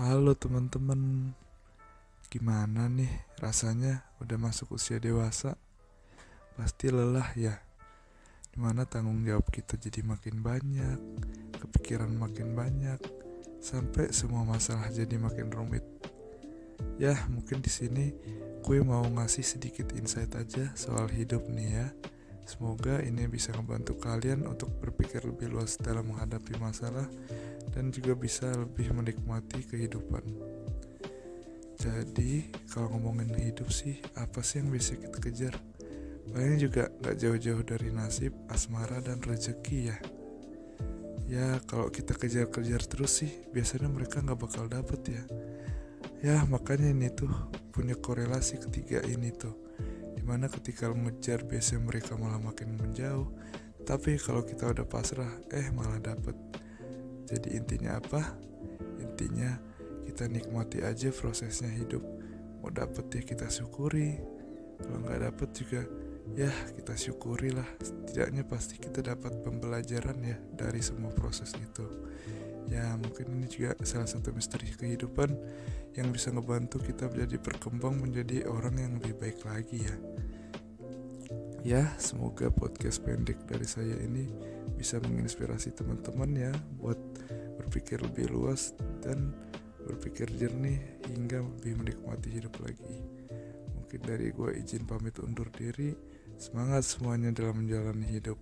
Halo teman-teman, gimana nih rasanya udah masuk usia dewasa? Pasti lelah ya. Di mana tanggung jawab kita jadi makin banyak, kepikiran makin banyak, sampai semua masalah jadi makin rumit. Ya, mungkin di sini gue mau ngasih sedikit insight aja soal hidup nih ya. Semoga ini bisa membantu kalian untuk berpikir lebih luas dalam menghadapi masalah dan juga bisa lebih menikmati kehidupan. Jadi, kalau ngomongin hidup sih, apa sih yang bisa kita kejar? Paling juga gak jauh-jauh dari nasib, asmara, dan rezeki ya. Ya, kalau kita kejar-kejar terus sih, biasanya mereka gak bakal dapet ya. Ya, makanya ini tuh punya korelasi ketiga ini tuh Di mana ketika mengejar biasanya mereka malah makin menjauh Tapi kalau kita udah pasrah, eh malah dapet Jadi intinya apa? Intinya kita nikmati aja prosesnya hidup Mau dapet ya kita syukuri Kalau nggak dapet juga ya kita syukuri lah Setidaknya pasti kita dapat pembelajaran ya dari semua proses itu Ya mungkin ini juga salah satu misteri kehidupan yang bisa ngebantu kita menjadi berkembang menjadi orang yang lebih baik lagi ya. Ya, semoga podcast pendek dari saya ini bisa menginspirasi teman-teman ya buat berpikir lebih luas dan berpikir jernih hingga lebih menikmati hidup lagi. Mungkin dari gue izin pamit undur diri. Semangat semuanya dalam menjalani hidup.